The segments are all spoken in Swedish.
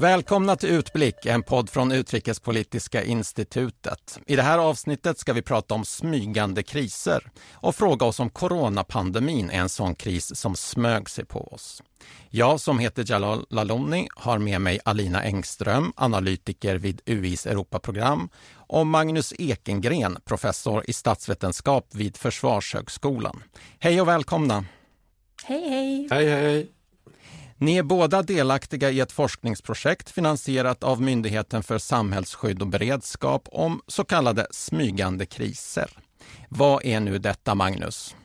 Välkomna till Utblick, en podd från Utrikespolitiska institutet. I det här avsnittet ska vi prata om smygande kriser och fråga oss om coronapandemin är en sån kris som smög sig på oss. Jag som heter Jalal Laloni har med mig Alina Engström, analytiker vid UIs Europaprogram och Magnus Ekengren, professor i statsvetenskap vid Försvarshögskolan. Hej och välkomna! Hej, hej! Hej, hej! Ni är båda delaktiga i ett forskningsprojekt finansierat av Myndigheten för samhällsskydd och beredskap om så kallade smygande kriser. Vad är nu detta, Magnus?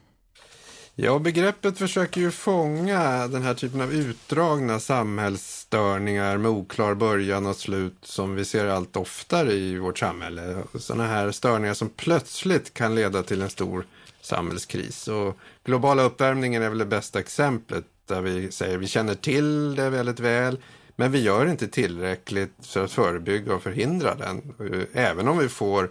Ja, begreppet försöker ju fånga den här typen av utdragna samhällsstörningar med oklar början och slut som vi ser allt oftare i vårt samhälle. Sådana här störningar som plötsligt kan leda till en stor samhällskris. Och globala uppvärmningen är väl det bästa exemplet där vi säger vi känner till det väldigt väl men vi gör inte tillräckligt för att förebygga och förhindra den. Även om vi får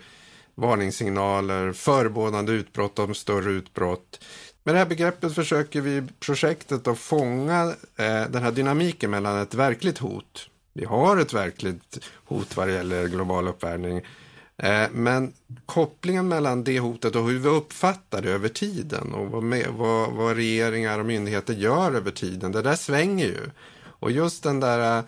varningssignaler, förebådande utbrott om större utbrott. Med det här begreppet försöker vi i projektet att fånga eh, den här dynamiken mellan ett verkligt hot. Vi har ett verkligt hot vad det gäller global uppvärmning Eh, men kopplingen mellan det hotet och hur vi uppfattar det över tiden och vad, med, vad, vad, regeringar och myndigheter gör över tiden, det där svänger ju. Och just den där,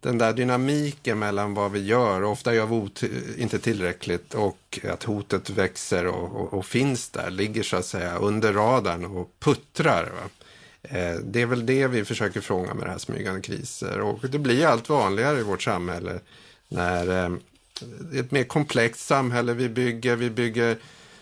den där dynamiken mellan vad vi gör, ofta gör vi inte tillräckligt och att hotet växer och, och, och, finns där, ligger så att säga under radarn och puttrar. Va? Eh, det är väl det vi försöker fånga med det här smygande kriser och det blir allt vanligare i vårt samhälle när eh, ett mer komplext samhälle vi bygger. Vi bygger,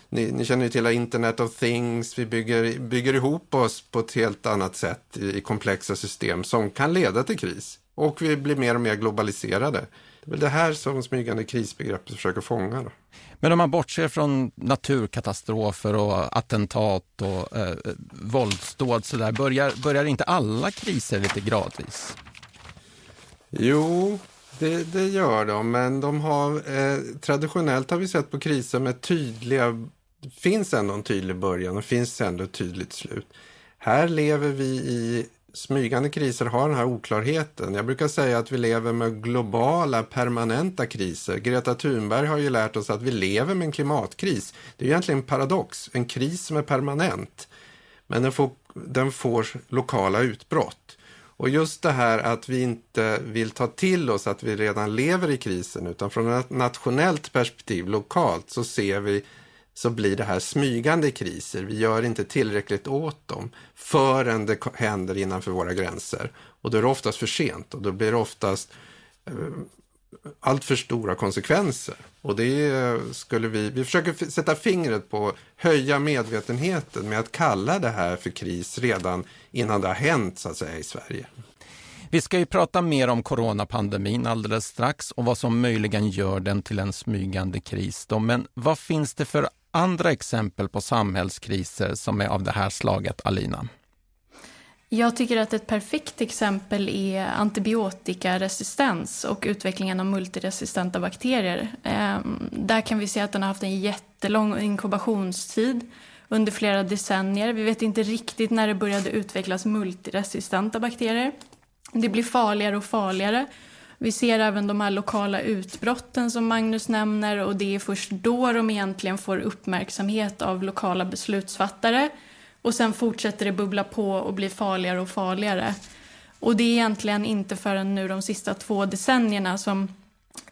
ni, ni känner ju till Internet of Things. Vi bygger, bygger ihop oss på ett helt annat sätt i, i komplexa system som kan leda till kris. Och vi blir mer och mer globaliserade. Det är väl det här som smygande krisbegreppet försöker fånga. Då. Men om man bortser från naturkatastrofer och attentat och eh, våldsdåd så där, börjar, börjar inte alla kriser lite gradvis? Jo, det, det, gör de, men de har eh, traditionellt har vi sett på kriser med tydliga, det finns ändå en tydlig början och finns ändå ett tydligt slut. Här lever vi i smygande kriser har den här oklarheten. Jag brukar säga att vi lever med globala permanenta kriser. Greta Thunberg har ju lärt oss att vi lever med en klimatkris. Det är egentligen en paradox, en kris som är permanent. Men den får, den får lokala utbrott. Och just det här att vi inte vill ta till oss att vi redan lever i krisen utan från ett nationellt perspektiv, lokalt, så ser vi så blir det här smygande kriser. Vi gör inte tillräckligt åt dem förrän det händer innanför våra gränser. Och då är det oftast för sent och då blir det oftast eh, allt för stora konsekvenser. Och det skulle vi, vi försöker sätta fingret på, höja medvetenheten med att kalla det här för kris redan innan det har hänt så att säga i Sverige. Vi ska ju prata mer om coronapandemin alldeles strax och vad som möjligen gör den till en smygande kris. Då. Men vad finns det för andra exempel på samhällskriser som är av det här slaget, Alina? Jag tycker att ett perfekt exempel är antibiotikaresistens och utvecklingen av multiresistenta bakterier. Ehm, där kan vi se att den har haft en jättelång inkubationstid under flera decennier. Vi vet inte riktigt när det började utvecklas multiresistenta bakterier. Det blir farligare och farligare. Vi ser även de här lokala utbrotten som Magnus nämner och det är först då de egentligen får uppmärksamhet av lokala beslutsfattare och sen fortsätter det bubbla på och bli farligare och farligare. Och det är egentligen inte förrän nu de sista två decennierna som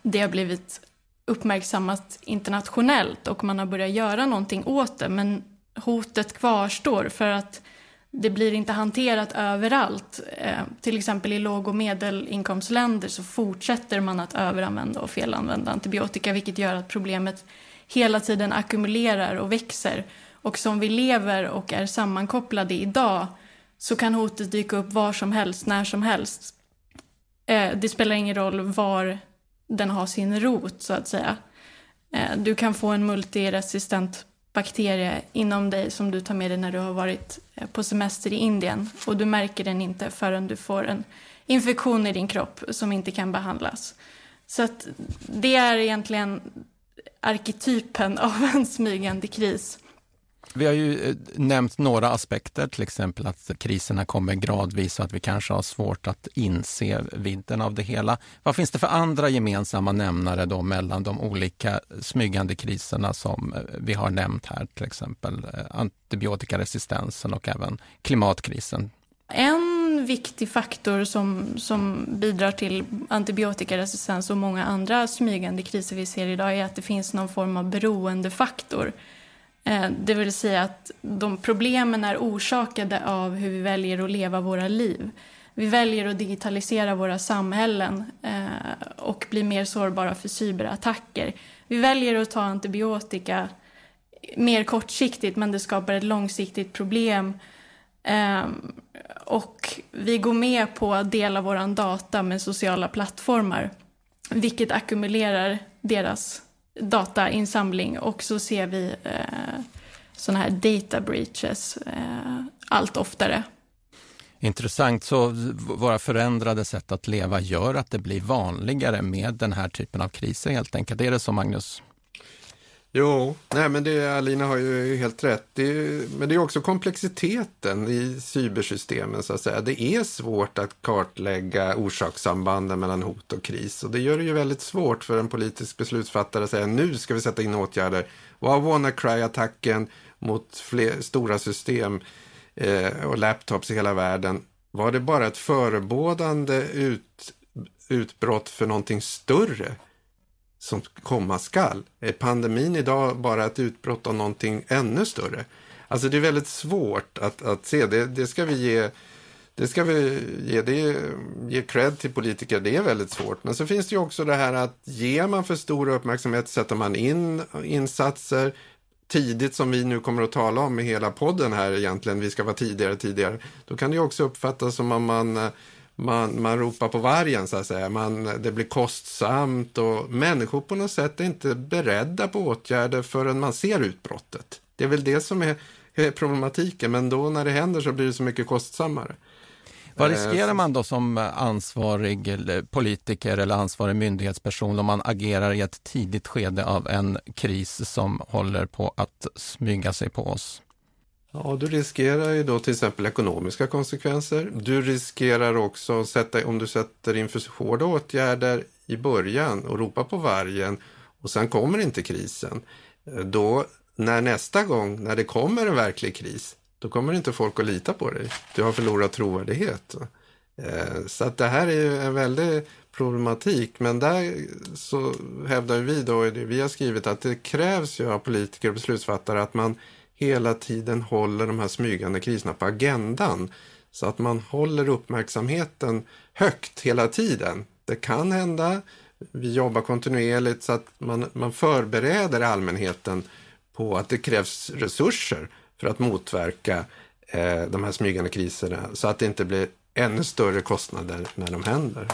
det har blivit uppmärksammat internationellt och man har börjat göra någonting åt det. Men hotet kvarstår för att det blir inte hanterat överallt. Eh, till exempel i låg och medelinkomstländer så fortsätter man att överanvända och felanvända antibiotika vilket gör att problemet hela tiden ackumulerar och växer. Och som vi lever och är sammankopplade idag så kan hotet dyka upp var som helst, när som helst. Eh, det spelar ingen roll var den har sin rot, så att säga. Eh, du kan få en multiresistent bakterie inom dig som du tar med dig när du har varit eh, på semester i Indien och du märker den inte förrän du får en infektion i din kropp som inte kan behandlas. Så att det är egentligen arketypen av en smygande kris. Vi har ju eh, nämnt några aspekter, till exempel att kriserna kommer gradvis och att vi kanske har svårt att inse vidden av det hela. Vad finns det för andra gemensamma nämnare då mellan de olika smygande kriserna som eh, vi har nämnt här, till exempel eh, antibiotikaresistensen och även klimatkrisen? En viktig faktor som, som bidrar till antibiotikaresistens och många andra smygande kriser vi ser idag är att det finns någon form av beroendefaktor Eh, det vill säga att de problemen är orsakade av hur vi väljer att leva våra liv. Vi väljer att digitalisera våra samhällen eh, och bli mer sårbara för cyberattacker. Vi väljer att ta antibiotika mer kortsiktigt men det skapar ett långsiktigt problem. Ehm, och vi går med på att dela vår data med sociala plattformar vilket ackumulerar deras datainsamling och så ser vi eh, sådana här data breaches eh, allt oftare. Intressant, så våra förändrade sätt att leva gör att det blir vanligare med den här typen av kriser helt enkelt. Är det så Magnus? Jo, nej men det, Alina har ju helt rätt. Det, men det är också komplexiteten i cybersystemen så att säga. Det är svårt att kartlägga orsakssambanden mellan hot och kris och det gör det ju väldigt svårt för en politisk beslutsfattare att säga nu ska vi sätta in åtgärder. Var WannaCry-attacken mot fler, stora system eh, och laptops i hela världen, var det bara ett förebådande ut, utbrott för någonting större? Som komma skall. Är pandemin idag bara ett utbrott av någonting ännu större? Alltså det är väldigt svårt att, att se. Det, det ska vi ge det ska vi ge, det, ge cred till politiker, det är väldigt svårt. Men så finns det ju också det här att ger man för stor uppmärksamhet sätter man in insatser tidigt som vi nu kommer att tala om i hela podden här egentligen, vi ska vara tidigare tidigare. Då kan det ju också uppfattas som om man man, man ropar på vargen så att säga. Man, det blir kostsamt och människor på något sätt är inte beredda på åtgärder förrän man ser utbrottet. Det är väl det som är, är problematiken, men då när det händer så blir det så mycket kostsammare. Vad riskerar man då som ansvarig politiker eller ansvarig myndighetsperson om man agerar i ett tidigt skede av en kris som håller på att smyga sig på oss? Ja, du riskerar ju då till exempel ekonomiska konsekvenser. Du riskerar också, sätta, om du sätter in för hårda åtgärder i början och ropar på vargen och sen kommer inte krisen. Eh, då, när nästa gång, när det kommer en verklig kris, då kommer inte folk att lita på dig. Du har förlorat trovärdighet. Eh, så att det här är ju en väldig problematik. Men där så hävdar vi då, vi har skrivit att det krävs ju av politiker och beslutsfattare att man hela tiden håller de här smygande kriserna på agendan. Så att man håller uppmärksamheten högt hela tiden. Det kan hända, vi jobbar kontinuerligt så att man, man förbereder allmänheten på att det krävs resurser för att motverka eh, de här smygande kriserna så att det inte blir ännu större kostnader när de händer.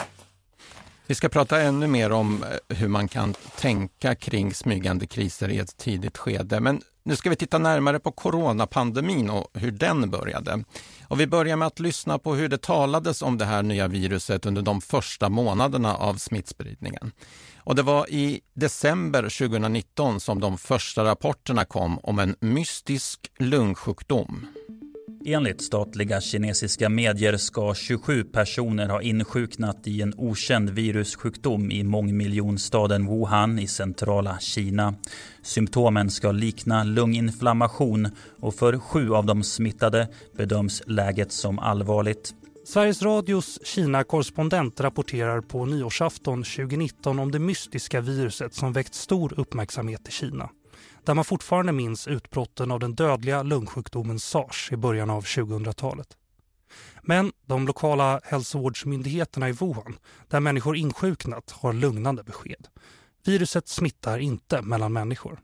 Vi ska prata ännu mer om eh, hur man kan tänka kring smygande kriser i ett tidigt skede. Men nu ska vi titta närmare på coronapandemin och hur den började. Och vi börjar med att lyssna på hur det talades om det här nya viruset under de första månaderna av smittspridningen. Och det var i december 2019 som de första rapporterna kom om en mystisk lungsjukdom. Enligt statliga kinesiska medier ska 27 personer ha insjuknat i en okänd virussjukdom i mångmiljonstaden Wuhan i centrala Kina. Symptomen ska likna lunginflammation och för sju av de smittade bedöms läget som allvarligt. Sveriges Radios Kina-korrespondent rapporterar på nyårsafton 2019 om det mystiska viruset som väckt stor uppmärksamhet i Kina där man fortfarande minns utbrotten av den dödliga lungsjukdomen sars i början av 2000-talet. Men de lokala hälsovårdsmyndigheterna i Wuhan, där människor insjuknat, har lugnande besked. Viruset smittar inte mellan människor.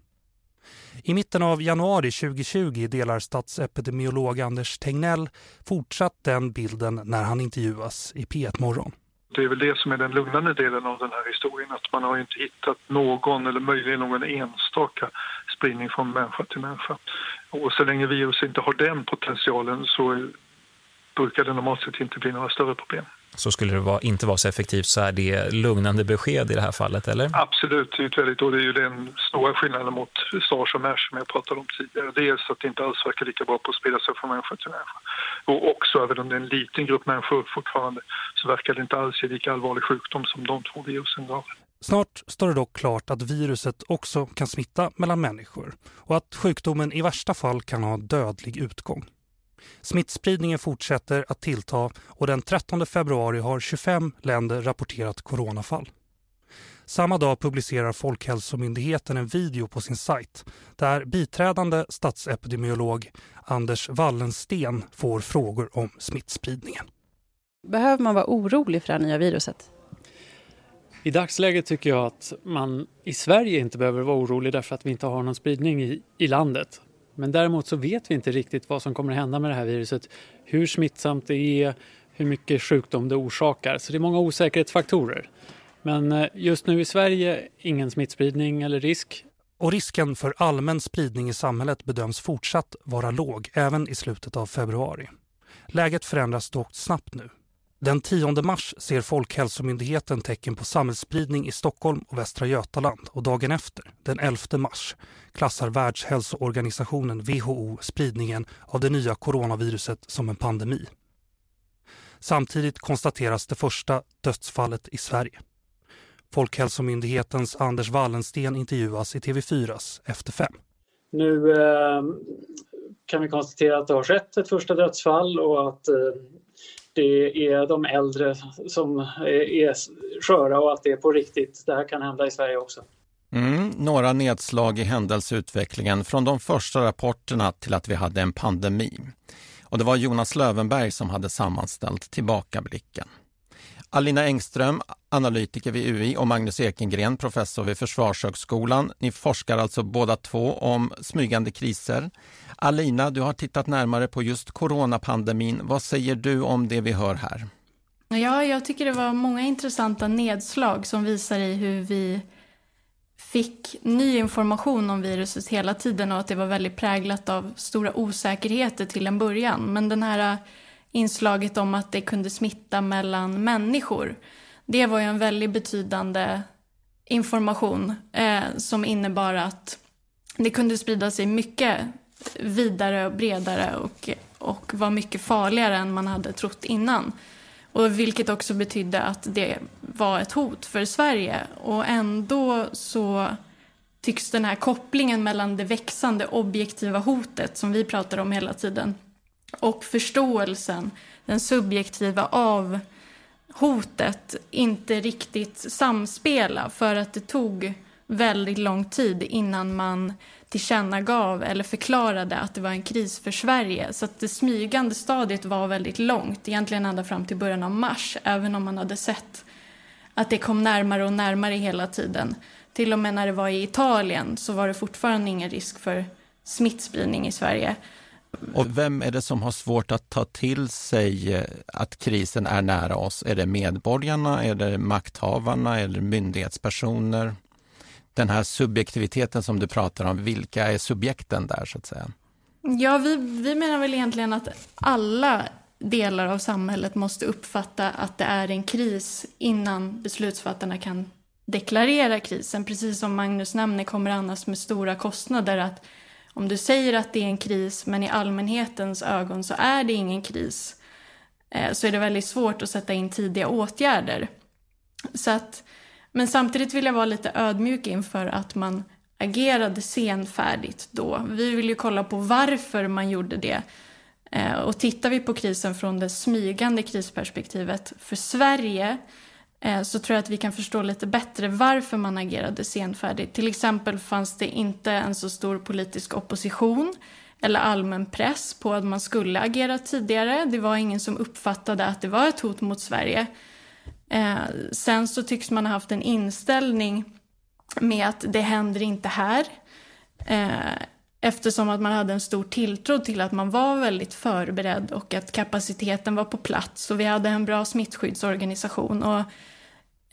I mitten av januari 2020 delar statsepidemiolog Anders Tegnell fortsatt den bilden när han intervjuas i P1 Morgon. Det är väl det som är den lugnande delen av den här historien, att man har inte hittat någon eller möjligen någon enstaka spridning från människa till människa. Och så länge virus inte har den potentialen så brukar det normalt sett inte bli några större problem. så skulle det vara, inte vara så effektivt så är det lugnande besked i det här fallet, eller? Absolut, det är, väldigt, och det är ju den stora skillnaden mot SARS och MERS som jag pratade om tidigare. Dels att det inte alls verkar lika bra på att sprida sig från människa till människa. Och också, även om det är en liten grupp människor fortfarande, så verkar det inte alls ge lika allvarlig sjukdom som de två virusen gav. Snart står det dock klart att viruset också kan smitta mellan människor och att sjukdomen i värsta fall kan ha dödlig utgång. Smittspridningen fortsätter att tillta och den 13 februari har 25 länder rapporterat coronafall. Samma dag publicerar Folkhälsomyndigheten en video på sin sajt där biträdande statsepidemiolog Anders Wallensten får frågor om smittspridningen. Behöver man vara orolig för det här nya viruset? I dagsläget tycker jag att man i Sverige inte behöver vara orolig därför att vi inte har någon spridning i, i landet. Men däremot så vet vi inte riktigt vad som kommer att hända med det här viruset. Hur smittsamt det är, hur mycket sjukdom det orsakar. Så det är många osäkerhetsfaktorer. Men eh, just nu i Sverige ingen smittspridning eller risk. Och risken för allmän spridning i samhället bedöms fortsatt vara låg även i slutet av februari. Läget förändras dock snabbt nu. Den 10 mars ser Folkhälsomyndigheten tecken på samhällsspridning i Stockholm och Västra Götaland och dagen efter, den 11 mars, klassar Världshälsoorganisationen WHO spridningen av det nya coronaviruset som en pandemi. Samtidigt konstateras det första dödsfallet i Sverige. Folkhälsomyndighetens Anders Wallensten intervjuas i TV4s Efter fem. Nu eh, kan vi konstatera att det har skett ett första dödsfall och att eh, det är de äldre som är sköra och att det är på riktigt. Det här kan hända i Sverige också. Mm, några nedslag i händelseutvecklingen från de första rapporterna till att vi hade en pandemi. Och det var Jonas Lövenberg som hade sammanställt tillbakablicken. Alina Engström, analytiker vid UI och Magnus Ekengren, professor vid Försvarshögskolan. Ni forskar alltså båda två om smygande kriser. Alina, du har tittat närmare på just coronapandemin. Vad säger du om det vi hör här? Ja, jag tycker det var många intressanta nedslag som visar i hur vi fick ny information om viruset hela tiden och att det var väldigt präglat av stora osäkerheter till en början. Men den här inslaget om att det kunde smitta mellan människor, det var ju en väldigt betydande information eh, som innebar att det kunde sprida sig mycket vidare och bredare och, och var mycket farligare än man hade trott innan. Och vilket också betydde att det var ett hot för Sverige. Och ändå så tycks den här kopplingen mellan det växande objektiva hotet som vi pratar om hela tiden och förståelsen, den subjektiva av hotet inte riktigt samspela för att det tog väldigt lång tid innan man tillkännagav eller förklarade att det var en kris för Sverige. Så att det smygande stadiet var väldigt långt, egentligen ända fram till början av mars, även om man hade sett att det kom närmare och närmare hela tiden. Till och med när det var i Italien så var det fortfarande ingen risk för smittspridning i Sverige. Och vem är det som har svårt att ta till sig eh, att krisen är nära oss? Är det medborgarna, är det makthavarna eller myndighetspersoner? Den här subjektiviteten som du pratar om, vilka är subjekten där så att säga? Ja, vi, vi menar väl egentligen att alla delar av samhället måste uppfatta att det är en kris innan beslutsfattarna kan deklarera krisen. Precis som Magnus nämner kommer annars med stora kostnader att om du säger att det är en kris men i allmänhetens ögon så är det ingen kris eh, så är det väldigt svårt att sätta in tidiga åtgärder. Så att, men samtidigt vill jag vara lite ödmjuk inför att man agerade senfärdigt då. Vi vill ju kolla på varför man gjorde det. Eh, och tittar vi på krisen från det smygande krisperspektivet för Sverige Eh, så tror jag att vi kan förstå lite bättre varför man agerade senfärdigt. Till exempel fanns det inte en så stor politisk opposition eller allmän press på att man skulle agera tidigare. Det var ingen som uppfattade att det var ett hot mot Sverige. Eh, sen så tycks man ha haft en inställning med att det händer inte här. Eh, Eftersom att man hade en stor tilltro till att man var väldigt förberedd och att kapaciteten var på plats och vi hade en bra smittskyddsorganisation. Och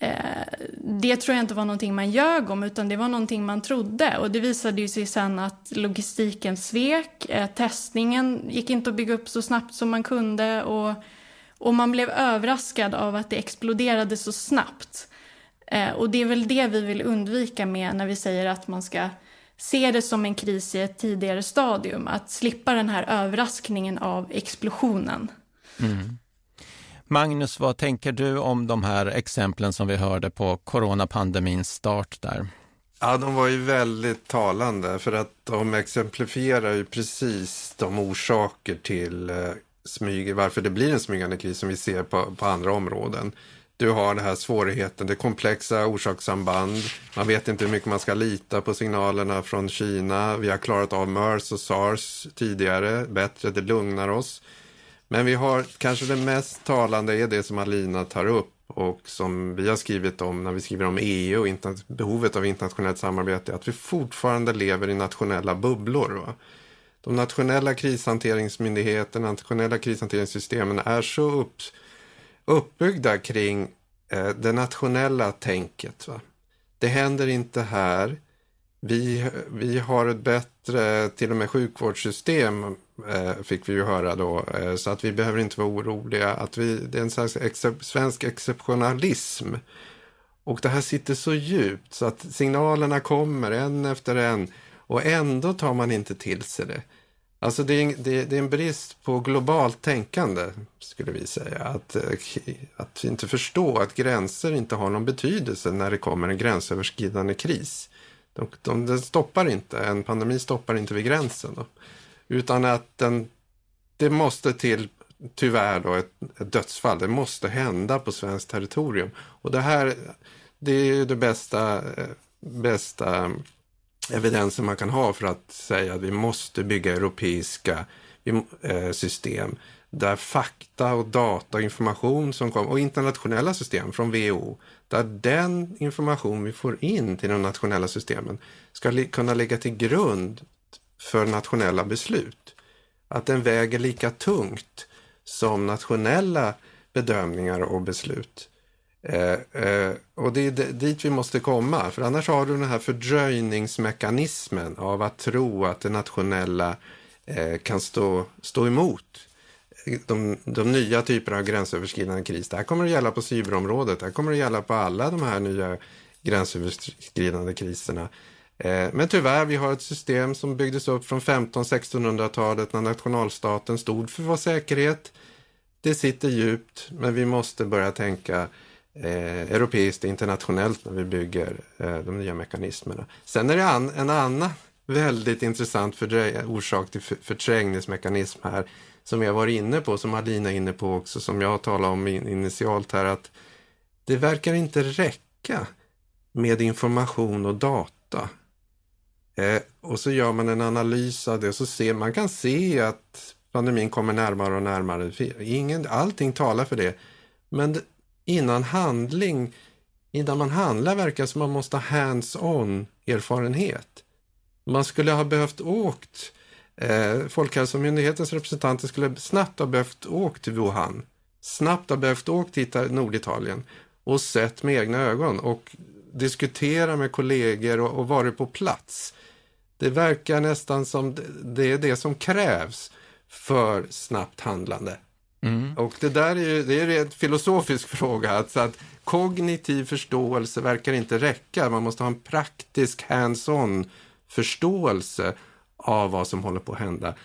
Eh, det tror jag inte var någonting man ljög om, utan det var någonting man trodde. Och det visade ju sig sen att logistiken svek, eh, testningen gick inte att bygga upp så snabbt som man kunde och, Och man blev överraskad av att det exploderade så snabbt. Eh, och det är väl det vi vill undvika med när vi säger att man ska se det som en kris i ett tidigare stadium. Att slippa den här överraskningen av explosionen. Mm. Magnus, vad tänker du om de här exemplen som vi hörde på coronapandemins start där? Ja, de var ju väldigt talande för att de exemplifierar ju precis de orsaker till eh, smyg, varför det blir en smygande kris som vi ser på, på andra områden. Du har den här svårigheten, det komplexa orsakssamband. Man vet inte hur mycket man ska lita på signalerna från Kina. Vi har klarat av MERS och SARS tidigare bättre, det lugnar oss. Men vi har kanske det mest talande är det som Alina tar upp och som vi har skrivit om när vi skriver om EU och behovet av internationellt samarbete, att vi fortfarande lever i nationella bubblor. Va? De nationella krishanteringsmyndigheterna, nationella krishanteringssystemen är så upp, uppbyggda kring eh, det nationella tänket. Va? Det händer inte här. Vi, vi har ett bättre, till och med sjukvårdssystem eh, fick vi ju höra då, eh, så att vi behöver inte vara oroliga. Att vi, det är en slags excep svensk exceptionalism. Och det här sitter så djupt så att signalerna kommer en efter en och ändå tar man inte till sig det. Alltså det är, det, det är en brist på globalt tänkande, skulle vi säga. Att, eh, att inte förstå att gränser inte har någon betydelse när det kommer en gränsöverskridande kris. De, de, den stoppar inte, en pandemi stoppar inte vid gränsen. Då. Utan att den, det måste till, tyvärr då, ett, ett dödsfall. Det måste hända på svenskt territorium. Och det här, det är det bästa, eh, bästa evidensen man kan ha för att säga att vi måste bygga europeiska eh, system där fakta och data och information som kommer och internationella system från WHO där den information vi får in till de nationella systemen ska kunna ligga till grund för nationella beslut. Att den väger lika tungt som nationella bedömningar och beslut. Eh, eh, och det är dit vi måste komma, för annars har du den här fördröjningsmekanismen av att tro att det nationella eh, kan stå, stå emot de, de nya typerna av gränsöverskridande kris. Det här kommer att gälla på cyberområdet, det här kommer att gälla på alla de här nya gränsöverskridande kriserna. Eh, men tyvärr, vi har ett system som byggdes upp från 1500-1600-talet när nationalstaten stod för vår säkerhet. Det sitter djupt, men vi måste börja tänka eh, europeiskt och internationellt när vi bygger eh, de nya mekanismerna. Sen är det an, en annan väldigt intressant orsak till förträngningsmekanism här som jag var inne på, som Alina är inne på också, som jag talade om initialt här, att det verkar inte räcka med information och data. Eh, och så gör man en analys av det och så ser man kan se att pandemin kommer närmare och närmare. Ingen, allting talar för det. Men innan handling, innan man handlar verkar det som man måste ha hands-on erfarenhet. Man skulle ha behövt åkt, eh, Folkhälsomyndighetens representanter skulle snabbt ha behövt åkt till Wuhan. Snabbt ha behövt åkt till Norditalien och sett med egna ögon och diskutera med kollegor och, och varit på plats. Det verkar nästan som det är det som krävs för snabbt handlande. Mm. Och det där är ju det är en filosofisk fråga. Alltså att kognitiv förståelse verkar inte räcka. Man måste ha en praktisk hands-on förståelse av vad som håller på att hända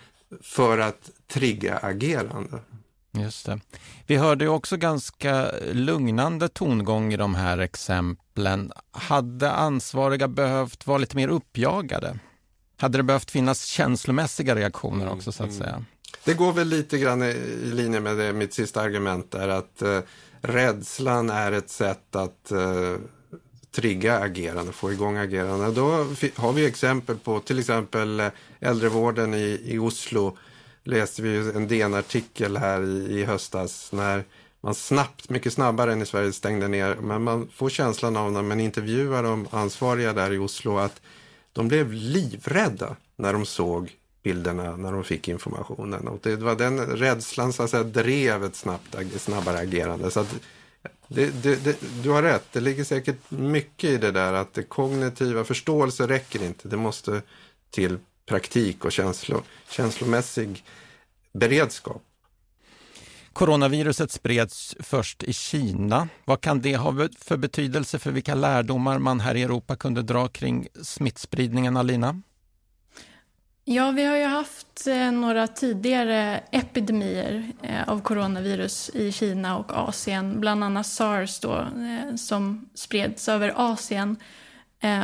för att trigga agerande. Just det. Vi hörde också ganska lugnande tongång i de här exemplen. Hade ansvariga behövt vara lite mer uppjagade? Hade det behövt finnas känslomässiga reaktioner också så att mm. säga? Det går väl lite grann i linje med det, mitt sista argument där att eh, rädslan är ett sätt att eh, trigga agerande, få igång agerande. Då har vi exempel på till exempel eh, äldrevården i, i Oslo. Läste vi en DN-artikel här i, i höstas när man snabbt, mycket snabbare än i Sverige stängde ner. Men man får känslan av när man intervjuar de ansvariga där i Oslo att de blev livrädda när de såg bilderna, när de fick informationen. Och det var den rädslan som drev ett snabbt, snabbare agerande. Så det, det, det, du har rätt, det ligger säkert mycket i det där att det kognitiva förståelse räcker inte. Det måste till praktik och känslo, känslomässig beredskap. Coronaviruset spreds först i Kina. Vad kan det ha för betydelse för vilka lärdomar man här i Europa kunde dra kring smittspridningen, Alina? Ja, vi har ju haft eh, några tidigare epidemier eh, av coronavirus i Kina och Asien, bland annat sars då, eh, som spreds över Asien.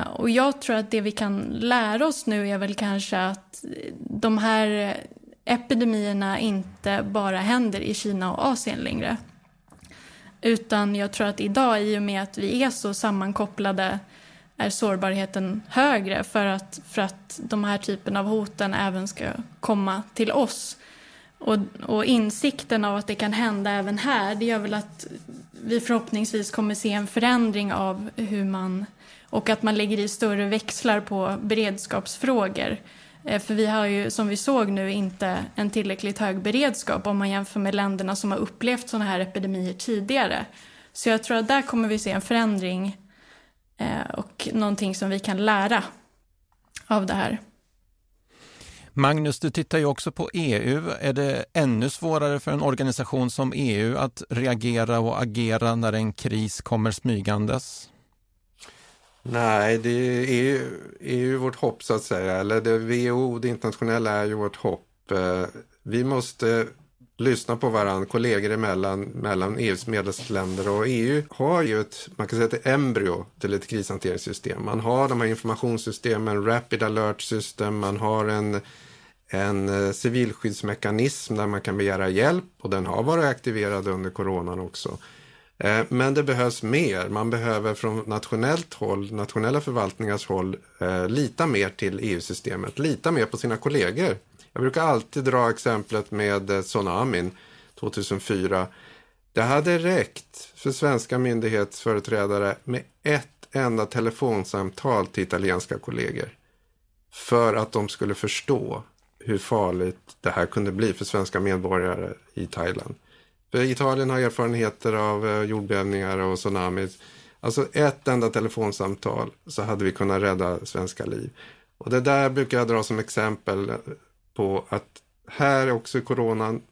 Och jag tror att det vi kan lära oss nu är väl kanske att de här epidemierna inte bara händer i Kina och Asien längre. Utan jag tror att idag, i och med att vi är så sammankopplade är sårbarheten högre för att, för att de här typen av hoten även ska komma till oss. Och, och insikten av att det kan hända även här, det gör väl att vi förhoppningsvis kommer se en förändring av hur man och att man lägger i större växlar på beredskapsfrågor. Eh, för vi har ju, som vi såg nu, inte en tillräckligt hög beredskap om man jämför med länderna som har upplevt sådana här epidemier tidigare. Så jag tror att där kommer vi se en förändring och någonting som vi kan lära av det här. Magnus, du tittar ju också på EU. Är det ännu svårare för en organisation som EU att reagera och agera när en kris kommer smygandes? Nej, det är ju, är ju vårt hopp så att säga. Eller det WHO, det internationella, är ju vårt hopp. Eh, vi måste lyssna på varandra, kollegor emellan, mellan EUs medlemsländer och EU har ju ett, man kan säga ett embryo till ett krishanteringssystem. Man har de här informationssystemen, Rapid Alert System, man har en, en eh, civilskyddsmekanism där man kan begära hjälp och den har varit aktiverad under coronan också. Eh, men det behövs mer. Man behöver från nationellt håll, nationella förvaltningars håll, eh, lita mer till EU-systemet, lita mer på sina kollegor jag brukar alltid dra exemplet med eh, tsunamin 2004. Det hade räckt för svenska myndighetsföreträdare med ett enda telefonsamtal till italienska kollegor för att de skulle förstå hur farligt det här kunde bli för svenska medborgare i Thailand. För Italien har erfarenheter av eh, jordbävningar och tsunamis. Alltså ett enda telefonsamtal så hade vi kunnat rädda svenska liv. Och det där brukar jag dra som exempel eh, på att här är också coronan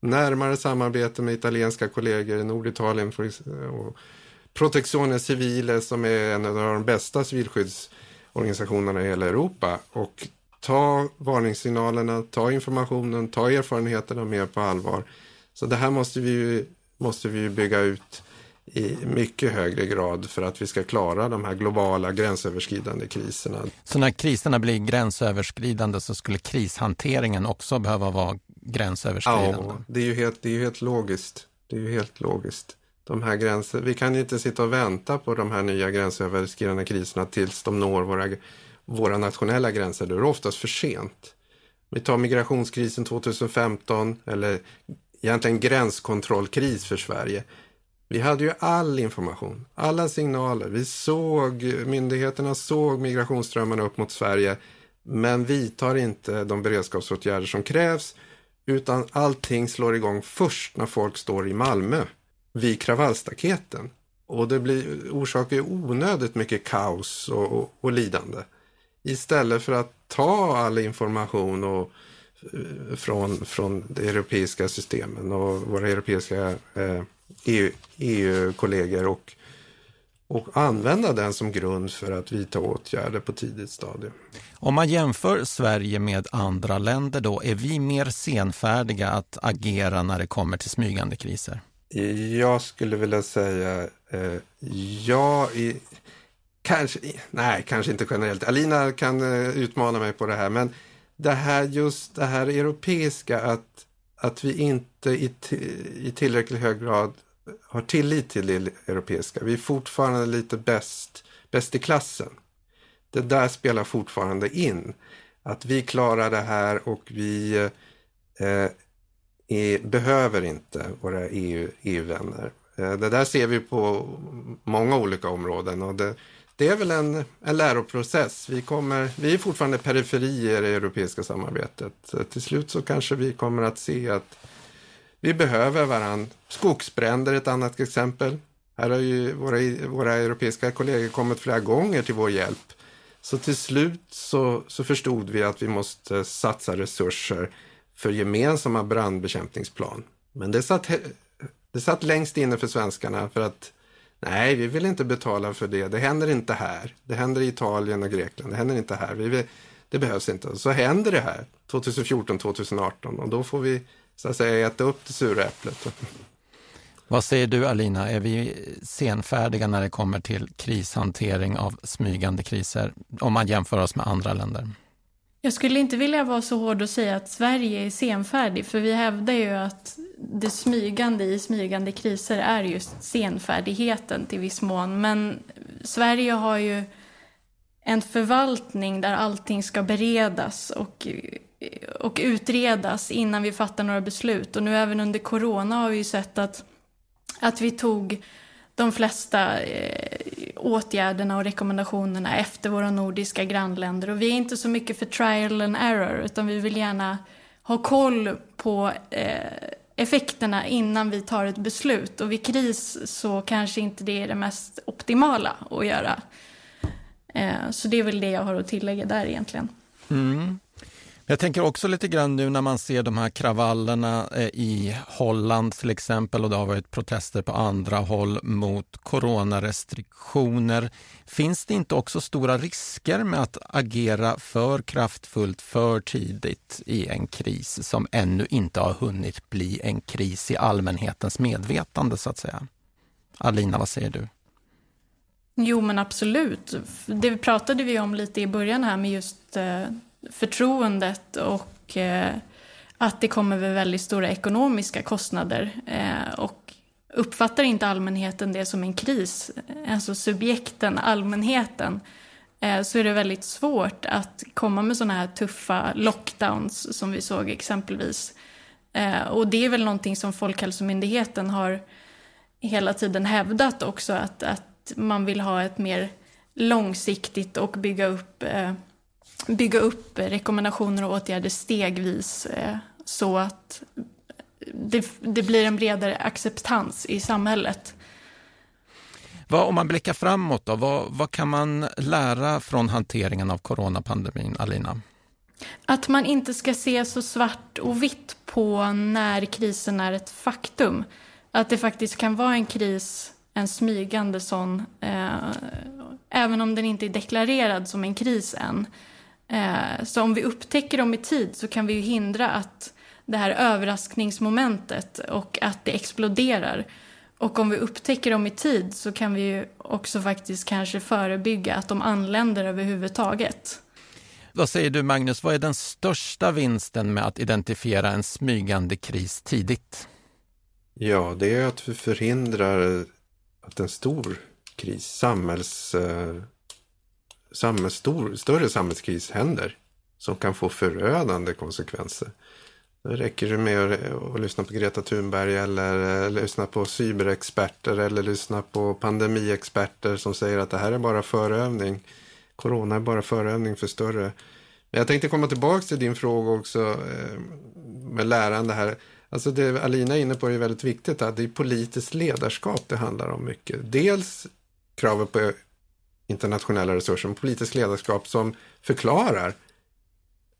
närmare samarbete med italienska kollegor i Norditalien och Protezione Civile som är en av de bästa civilskyddsorganisationerna i hela Europa och ta varningssignalerna, ta informationen, ta erfarenheterna mer på allvar. Så det här måste vi, måste vi bygga ut i mycket högre grad för att vi ska klara de här globala gränsöverskridande kriserna. Så när kriserna blir gränsöverskridande så skulle krishanteringen också behöva vara gränsöverskridande? Ja, det är ju helt, det är helt logiskt. Det är ju helt logiskt. De här gränser, vi kan inte sitta och vänta på de här nya gränsöverskridande kriserna tills de når våra, våra nationella gränser. Då är det oftast för sent. Vi tar migrationskrisen 2015 eller egentligen gränskontrollkris för Sverige. Vi hade ju all information, alla signaler. Vi såg, myndigheterna såg migrationsströmmarna upp mot Sverige men vidtar inte de beredskapsåtgärder som krävs utan allting slår igång först när folk står i Malmö vid kravallstaketen. Och det blir, orsakar ju onödigt mycket kaos och, och, och lidande. Istället för att ta all information och, eh, från, från de europeiska systemen och våra europeiska eh, EU, EU-kollegor och, och använda den som grund för att vidta åtgärder på tidigt stadium. Om man jämför Sverige med andra länder då, är vi mer senfärdiga att agera när det kommer till smygande kriser? Jag skulle vilja säga eh, ja, i, kanske, nej, kanske inte generellt. Alina kan eh, utmana mig på det här, men det här just det här europeiska att, att vi inte i, i tillräckligt hög grad har tillit till det europeiska. Vi är fortfarande lite bäst, bäst i klassen. Det där spelar fortfarande in. Att vi klarar det här och vi eh, är, behöver inte våra EU, EU-vänner. Eh, det där ser vi på många olika områden och det, det är väl en, en läroprocess. Vi, kommer, vi är fortfarande periferier i det europeiska samarbetet. Till slut så kanske vi kommer att se att vi behöver varandra. Skogsbränder är ett annat exempel. Här har ju våra, våra europeiska kollegor kommit flera gånger till vår hjälp. Så till slut så, så förstod vi att vi måste satsa resurser för gemensamma brandbekämpningsplan. Men det satt, det satt längst inne för svenskarna för att nej, vi vill inte betala för det. Det händer inte här. Det händer i Italien och Grekland. Det händer inte här. Vi vill, det behövs inte. Så händer det här 2014, 2018 och då får vi så att säga äta upp det sura äpplet. Vad säger du Alina, är vi senfärdiga när det kommer till krishantering av smygande kriser om man jämför oss med andra länder? Jag skulle inte vilja vara så hård och säga att Sverige är senfärdig, för vi hävdar ju att det smygande i smygande kriser är just senfärdigheten till viss mån. Men Sverige har ju en förvaltning där allting ska beredas och, och utredas innan vi fattar några beslut. Och nu även under corona har vi ju sett att, att vi tog de flesta eh, åtgärderna och rekommendationerna efter våra nordiska grannländer. Och vi är inte så mycket för trial and error, utan vi vill gärna ha koll på eh, effekterna innan vi tar ett beslut. Och vid kris så kanske inte det är det mest optimala att göra. Eh, så det är väl det jag har att tillägga där egentligen. Mm. Jag tänker också lite grann nu när man ser de här kravallerna eh, i Holland till exempel och det har varit protester på andra håll mot coronarestriktioner. Finns det inte också stora risker med att agera för kraftfullt för tidigt i en kris som ännu inte har hunnit bli en kris i allmänhetens medvetande så att säga? Alina, vad säger du? Jo, men absolut. Det pratade vi om lite i början här med just eh, förtroendet och eh, att det kommer med väldigt stora ekonomiska kostnader. Eh, och uppfattar inte allmänheten det som en kris, alltså subjekten, allmänheten, eh, så är det väldigt svårt att komma med sådana här tuffa lockdowns som vi såg exempelvis. Och det är väl någonting som Folkhälsomyndigheten har hela tiden hävdat också, att, att man vill ha ett mer långsiktigt och bygga upp eh, bygga upp rekommendationer och åtgärder stegvis eh, så att det, det, blir en bredare acceptans i samhället. Vad, om man blickar framåt, då, vad, vad kan man lära från hanteringen av coronapandemin, Alina? Att man inte ska se så svart och vitt på när krisen är ett faktum. Att det faktiskt kan vara en kris, en smygande sån, eh, även om den inte är deklarerad som en kris än. Eh, så om vi upptäcker dem i tid så kan vi ju hindra att det här överraskningsmomentet och att det exploderar. Och om vi upptäcker dem i tid så kan vi ju också faktiskt kanske förebygga att de anländer överhuvudtaget. Vad säger du Magnus, vad är den största vinsten med att identifiera en smygande kris tidigt? Ja, det är att vi förhindrar att en stor kris, samhälls, eh, samhälls, stor, större samhällskris händer som kan få förödande konsekvenser. Då räcker det med att, lyssna på Greta Thunberg eller, lyssna på cyberexperter eller lyssna på pandemiexperter som säger att det här är bara förövning. Corona är bara förövning för större. Men jag tänkte komma tillbaka till din fråga också eh, med lärande här. Alltså det Alina är inne på är väldigt viktigt. Att det är politiskt ledarskap det handlar om mycket. Dels kravet på internationella resurser, om politiskt ledarskap som förklarar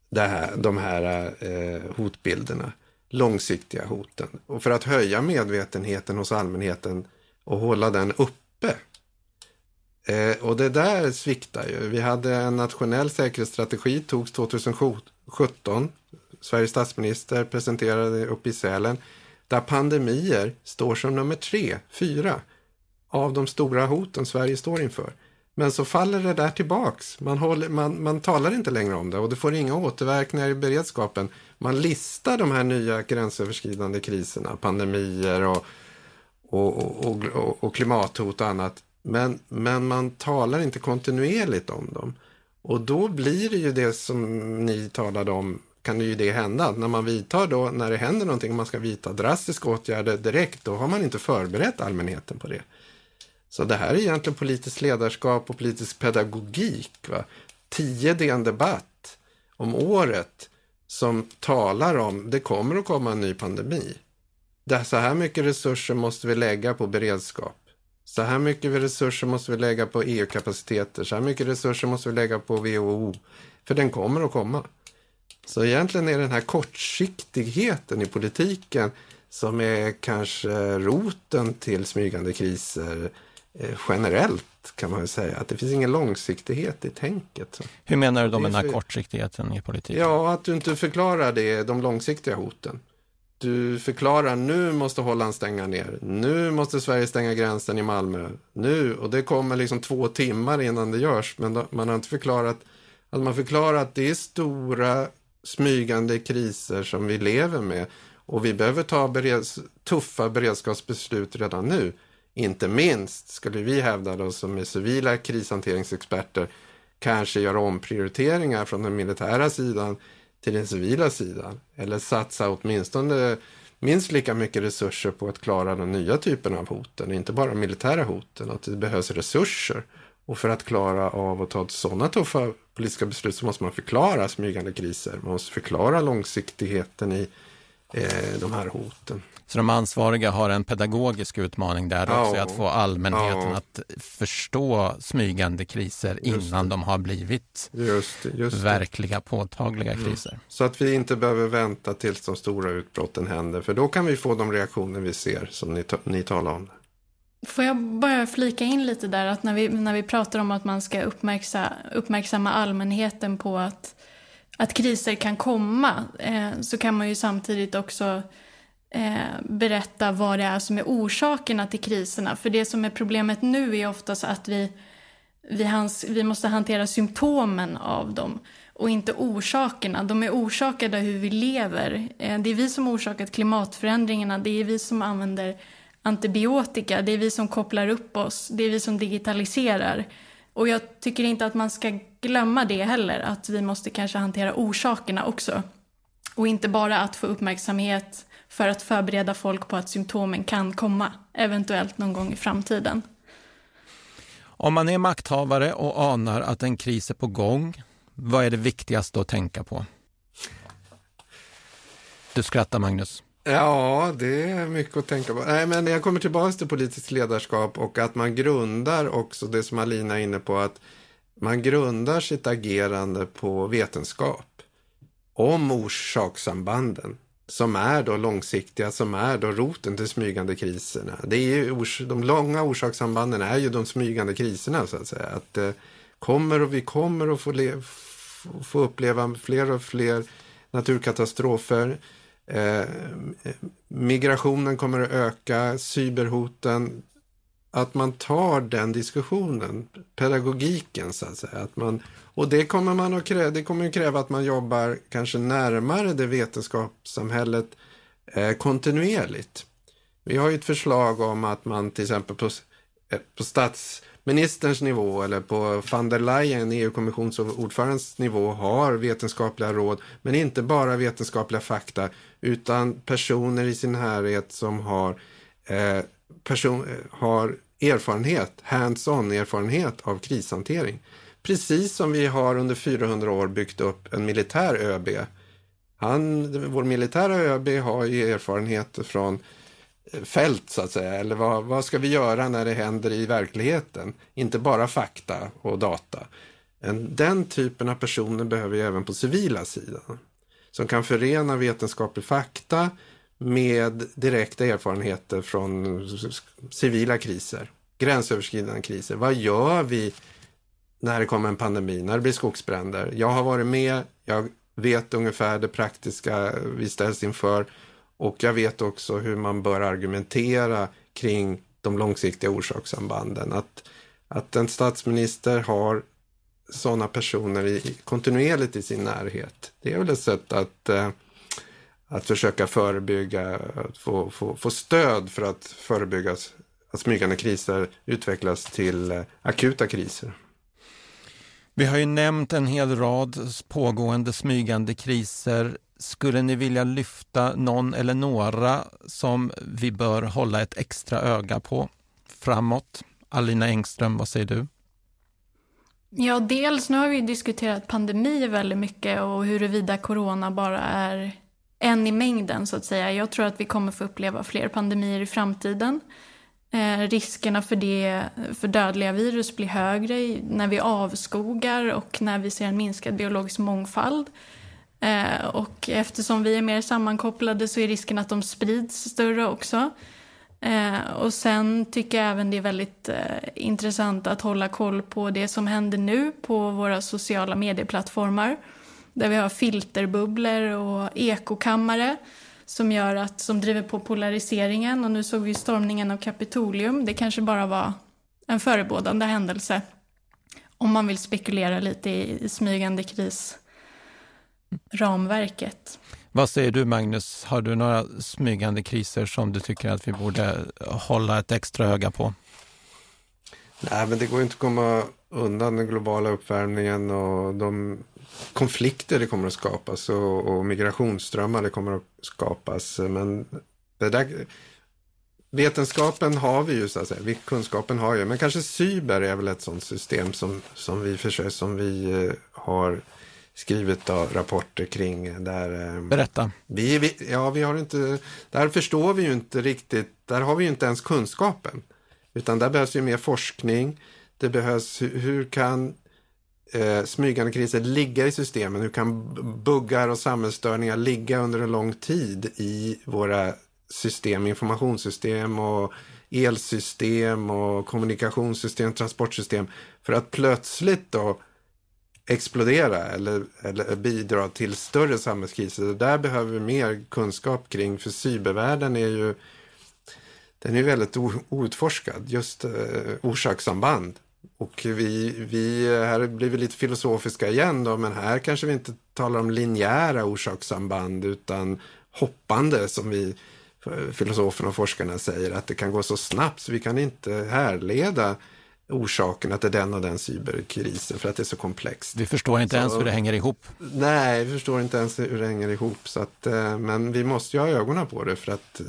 det här, de här eh, hotbilderna, långsiktiga hoten. Och för att höja medvetenheten hos allmänheten och hålla den uppe. Eh, och det där sviktar ju. Vi hade en nationell säkerhetsstrategi, togs 2017. Sveriges statsminister presenterade uppe i Sälen. Där pandemier står som nummer tre, fyra av de stora hoten Sverige står inför. Men så faller det där tillbaks. Man, håller, man, man talar inte längre om det och det får inga återverkningar i beredskapen. Man listar de här nya gränsöverskridande kriserna, pandemier och, och, och, och, och klimathot och annat. Men, men man talar inte kontinuerligt om dem. Och då blir det ju det som ni talade om, kan ju det hända. När man vidtar då, när det händer någonting, man ska vidta drastiska åtgärder direkt, då har man inte förberett allmänheten på det. Så det här är egentligen politiskt ledarskap och politisk pedagogik. Va? Tio DN Debatt om året som talar om det kommer att komma en ny pandemi. Det så här mycket resurser måste vi lägga på beredskap. Så här mycket resurser måste vi lägga på EU-kapaciteter. Så här mycket resurser måste vi lägga på WHO. För den kommer att komma. Så egentligen är den här kortsiktigheten i politiken som är kanske roten till smygande kriser eh, generellt kan man säga. Att det finns ingen långsiktighet i tänket. Hur menar du då med den här kortsiktigheten i politiken? Ja, att du inte förklarar det, de långsiktiga hoten. Du förklarar nu måste Holland stänga ner. Nu måste Sverige stänga gränsen i Malmö. Nu, och det kommer liksom två timmar innan det görs. Men då, man har inte förklarat, att man förklarar att det är stora smygande kriser som vi lever med. Och vi behöver ta bereds, tuffa beredskapsbeslut redan nu. Inte minst, skulle vi hävda då, som är civila krishanteringsexperter, kanske göra omprioriteringar från den militära sidan till den civila sidan. Eller satsa åtminstone minst lika mycket resurser på att klara den nya typen av hoten, inte bara militära hoten, att det behövs resurser. Och för att klara av att ta sådana tuffa politiska beslut så måste man förklara smygande kriser. Man måste förklara långsiktigheten i eh, de här hoten. Så de ansvariga har en pedagogisk utmaning där ja, också, att få allmänheten ja. att förstå smygande kriser innan de har blivit just, just verkliga, påtagliga mm. kriser. Så att vi inte behöver vänta tills de stora utbrotten händer, för då kan vi få de reaktioner vi ser som ni, ni talar om. Får jag bara flika in lite där att när vi, när vi pratar om att man ska uppmärksa, uppmärksamma allmänheten på att, att kriser kan komma eh, så kan man ju samtidigt också eh, berätta vad det är som är orsakerna till kriserna. För det som är problemet nu är oftast att vi, vi, hans, vi måste hantera symptomen av dem och inte orsakerna. De är orsakade av hur vi lever. Eh, det är vi som orsakat klimatförändringarna, det är vi som använder antibiotika, det är vi som kopplar upp oss, det är vi som digitaliserar. Och jag tycker inte att man ska glömma det heller, att vi måste kanske hantera orsakerna också. Och inte bara att få uppmärksamhet för att förbereda folk på att symptomen kan komma, eventuellt någon gång i framtiden. Om man är makthavare och anar att en kris är på gång, vad är det viktigaste att tänka på? Du skrattar Magnus. Ja, det är mycket att tänka på. Nej, men jag kommer tillbaka till politiskt ledarskap och att man grundar också det som Alina är inne på, att man grundar sitt agerande på vetenskap om orsakssambanden som är då långsiktiga, som är då roten till smygande kriserna. Det är ju, de långa orsakssambanden är ju de smygande kriserna så att säga. Att eh, kommer och vi kommer att få, le, få uppleva fler och fler naturkatastrofer. Eh, eh migrationen kommer att öka, cyberhoten. Att man tar den diskussionen, pedagogiken så att säga. Att man, och det kommer, man att kräva, det kommer att kräva att man jobbar kanske närmare det vetenskapssamhället eh, kontinuerligt. Vi har ju ett förslag om att man till exempel på, eh, på statsministerns nivå eller på van der Leyen, EU-kommissionsordförandens nivå, har vetenskapliga råd, men inte bara vetenskapliga fakta, utan personer i sin närhet som har, eh, person, eh, har erfarenhet, hands-on erfarenhet av krishantering. Precis som vi har under 400 år byggt upp en militär ÖB. Han, vår militära ÖB har ju erfarenheter från eh, fält så att säga. Eller vad, vad ska vi göra när det händer i verkligheten? Inte bara fakta och data. Den typen av personer behöver vi även på civila sidan. Som kan förena vetenskaplig fakta med direkta erfarenheter från civila kriser, gränsöverskridande kriser. Vad gör vi när det kommer en pandemi, när det blir skogsbränder. Jag har varit med, jag vet ungefär det praktiska vi ställs inför och jag vet också hur man bör argumentera kring de långsiktiga orsakssambanden. Att, att en statsminister har sådana personer i, kontinuerligt i sin närhet. Det är väl ett sätt att, eh, att försöka förebygga, att få, få, få stöd för att förebygga att smygande kriser utvecklas till eh, akuta kriser. Vi har ju nämnt en hel rad pågående smygande kriser. Skulle ni vilja lyfta någon eller några som vi bör hålla ett extra öga på framåt? Alina Engström, vad säger du? Ja, dels nu har vi diskuterat pandemi väldigt mycket och huruvida corona bara är en i mängden så att säga. Jag tror att vi kommer få uppleva fler pandemier i framtiden. Eh, riskerna för, det, för dödliga virus blir högre när vi avskogar och när vi ser en minskad biologisk mångfald. Eh, och eftersom vi är mer sammankopplade så är risken att de sprids större också. Eh, och sen tycker jag även det är väldigt eh, intressant att hålla koll på det som händer nu på våra sociala medieplattformar. Där vi har filterbubblor och ekokammare som gör att, som driver på polariseringen. Och nu såg vi stormningen av Kapitolium. Det kanske bara var en förebådande händelse. Om man vill spekulera lite i, i smygande krisramverket. Vad säger du Magnus? Har du några smygande kriser som du tycker att vi borde hålla ett extra öga på? Nej, men det går inte att komma undan den globala uppvärmningen och de konflikter det kommer att skapas och, och migrationsströmmar det kommer att skapas. Men det där, vetenskapen har vi ju så att säga, kunskapen har ju, men kanske cyber är väl ett sådant system som, som vi försöker, som vi eh, har skrivit då, rapporter kring. Där, eh, Berätta. Vi, vi, ja, vi har inte, där förstår vi ju inte riktigt, där har vi ju inte ens kunskapen. Utan där behövs ju mer forskning. Det behövs, hur, hur kan eh, smygande kriser ligga i systemen? Hur kan buggar och samhällsstörningar ligga under en lång tid i våra system, informationssystem och elsystem och kommunikationssystem, transportsystem för att plötsligt då explodera eller, eller bidra till större samhällskriser. Där behöver vi mer kunskap kring, för cybervärlden är ju den är väldigt outforskad, just eh, orsakssamband. Och vi, vi, här blir vi lite filosofiska igen då, men här kanske vi inte talar om linjära orsakssamband utan hoppande som vi filosoferna och forskarna säger att det kan gå så snabbt så vi kan inte härleda orsakerna till den och den cyberkrisen för att det är så komplext. Vi förstår inte så, ens hur det hänger ihop. Nej, vi förstår inte ens hur det hänger ihop. Så att, eh, men vi måste ju ha ögonen på det för att eh,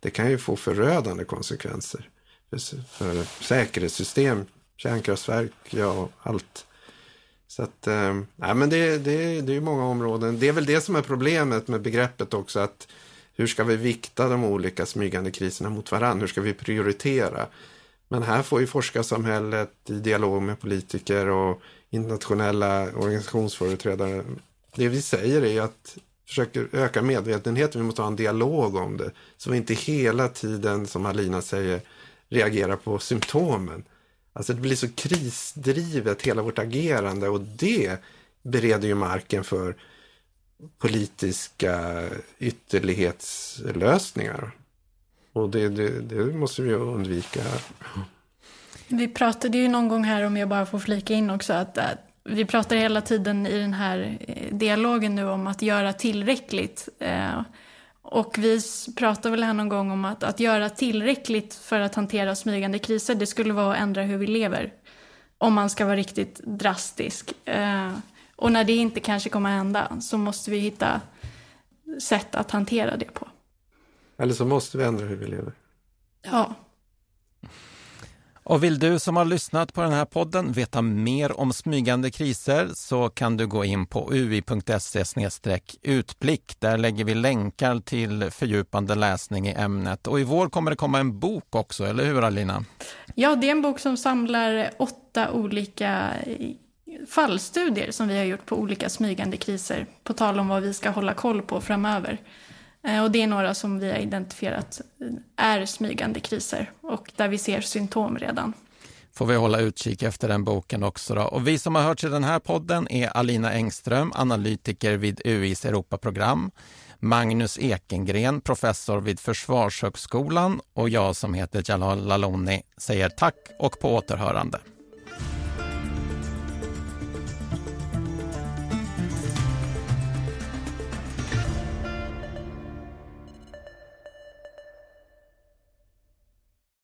det kan ju få förödande konsekvenser för, för säkerhetssystem, kärnkraftverk, ja allt. Så att, eh, men det, det, det är många områden. Det är väl det som är problemet med begreppet också att hur ska vi vikta de olika smygande kriserna mot varandra? Hur ska vi prioritera? Men här får ju forskarsamhället i dialog med politiker och internationella organisationsföreträdare. Det vi säger är att försöker öka medvetenheten. Vi måste ha en dialog om det. Så vi inte hela tiden, som Alina säger, reagerar på symptomen. Alltså det blir så krisdrivet hela vårt agerande och det bereder ju marken för politiska ytterlighetslösningar. Och det, det, det måste vi undvika. Vi pratade ju någon gång här, om jag bara får flika in också, att, att vi pratar hela tiden i den här eh, dialogen nu om att göra tillräckligt. Eh, och vi pratar väl här någon gång om att, att göra tillräckligt för att hantera smygande kriser, det skulle vara att ändra hur vi lever. Om man ska vara riktigt drastisk. Eh, och när det inte kanske kommer att hända så måste vi hitta sätt att hantera det på. Eller så måste vi ändra hur vi lever. Ja. Och vill du som har lyssnat på den här podden veta mer om smygande kriser så kan du gå in på ui.se utblick. Där lägger vi länkar till fördjupande läsning i ämnet. Och i vår kommer det komma en bok också, eller hur Alina? Ja, det är en bok som samlar åtta olika eh, fallstudier som vi har gjort på olika smygande kriser, på tal om vad vi ska hålla koll på framöver. Eh, och det är några som vi har identifierat är smygande kriser och där vi ser symptom redan. Får vi hålla utkik efter den boken också. Då. Och vi som har hört i den här podden är Alina Engström, analytiker vid UIs Europaprogram, Magnus Ekengren, professor vid Försvarshögskolan och jag som heter Jalal Laloni säger tack och på återhörande.